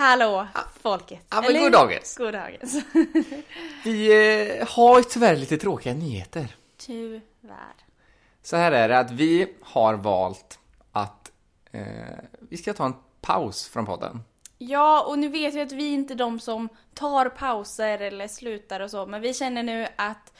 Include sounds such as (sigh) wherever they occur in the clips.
Hallå folket! Ja, men god dagens. God dagens. (laughs) Vi eh, har ju tyvärr lite tråkiga nyheter. Tyvärr. Så här är det att vi har valt att eh, vi ska ta en paus från podden. Ja, och nu vet jag att vi inte är de som tar pauser eller slutar och så, men vi känner nu att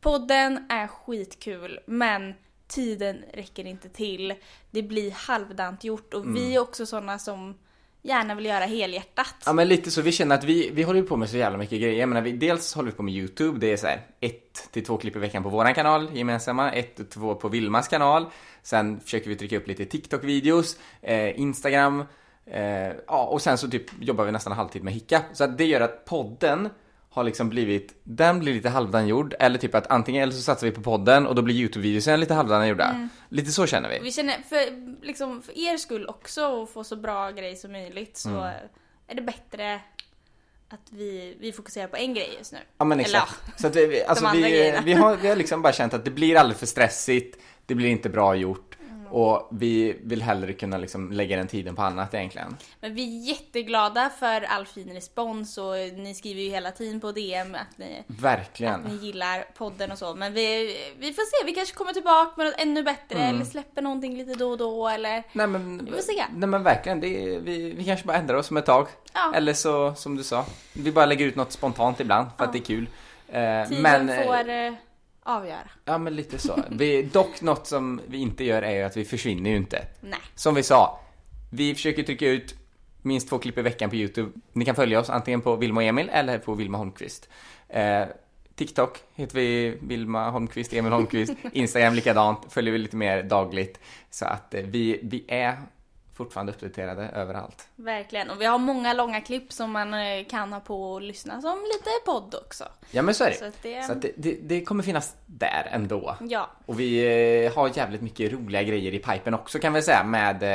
podden är skitkul, men tiden räcker inte till. Det blir halvdant gjort och vi är också sådana som gärna vill göra helhjärtat. Ja men lite så, vi känner att vi, vi håller ju på med så jävla mycket grejer. Jag menar, vi, dels håller vi på med YouTube, det är så här ett till två klipp i veckan på våran kanal, gemensamma, ett till två på Vilmas kanal. Sen försöker vi trycka upp lite TikTok-videos, eh, Instagram, eh, ja och sen så typ jobbar vi nästan halvtid med Hicka. Så att det gör att podden har liksom blivit, den blir lite halvdan gjord, eller typ att antingen eller så satsar vi på podden och då blir YouTube-videosen lite halvdan gjorda. Lite så känner vi. Vi känner, för, liksom, för er skull också, och få så bra grej som möjligt, så Mm. är det bättre att vi, vi fokuserar på en grej just nu. Ja men Eller, exakt. Så att vi, alltså, andra vi, vi, har, vi har liksom bara känt att det blir alldeles för stressigt, det blir inte bra gjort Mm. Och vi vill hellre kunna liksom lägga den tiden på annat egentligen. Men vi är jätteglada för all fin respons och ni skriver ju hela tiden på DM att ni, Verkligen. att ni gillar podden och så. Men vi, vi får se, vi kanske kommer tillbaka med något ännu bättre Mm. eller släpper någonting lite då och då eller... Nej men, Vi får se. nej men verkligen, det vi, vi kanske bara ändrar oss om ett tag. Ja. Eller så, som du sa, vi bara lägger ut något spontant ibland för att det är kul. Eh, Tiden men, eh, får eh, avgöra. Ja men lite så. Vi, dock något som vi inte gör är ju att vi försvinner ju inte. Nej. Som vi sa, vi försöker trycka ut minst två klipp i veckan på Youtube. Ni kan följa oss antingen på Vilma och Emil eller på Vilma Holmqvist. Eh, TikTok heter vi Vilma Holmqvist, Emil Holmqvist. (laughs) Instagram likadant, följer vi lite mer dagligt. Så att eh, vi, vi är fortfarande uppdaterade överallt. Verkligen. Och vi har många långa klipp som man eh, kan ha på och lyssna som lite podd också. Ja men så är det. Så det- Så det, det, det kommer finnas där ändå. Ja. Och vi eh, har jävligt mycket roliga grejer i pipen också kan vi säga med eh,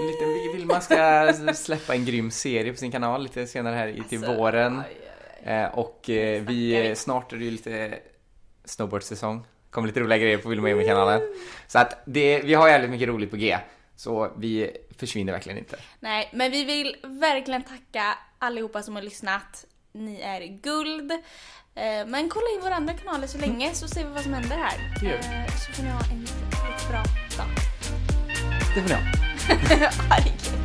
En liten vi vill man ska släppa en grym serie på sin kanal lite senare här i till Alltså, våren. oj, Eh, och vi, snart är det ju lite snowboardsäsong. Kommer lite roliga grejer på Wilhelm Emil kanalen. Så att det, vi har jävligt mycket roligt på G. Så vi försvinner verkligen inte. Nej, men vi vill verkligen tacka allihopa som har lyssnat. Ni är guld. Eh, Men kolla in våra andra kanaler så länge så ser vi vad som händer här. Det. Eh, Så får ni ha en riktigt bra dag. Det får ni ha.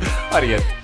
(laughs) Ha det gött.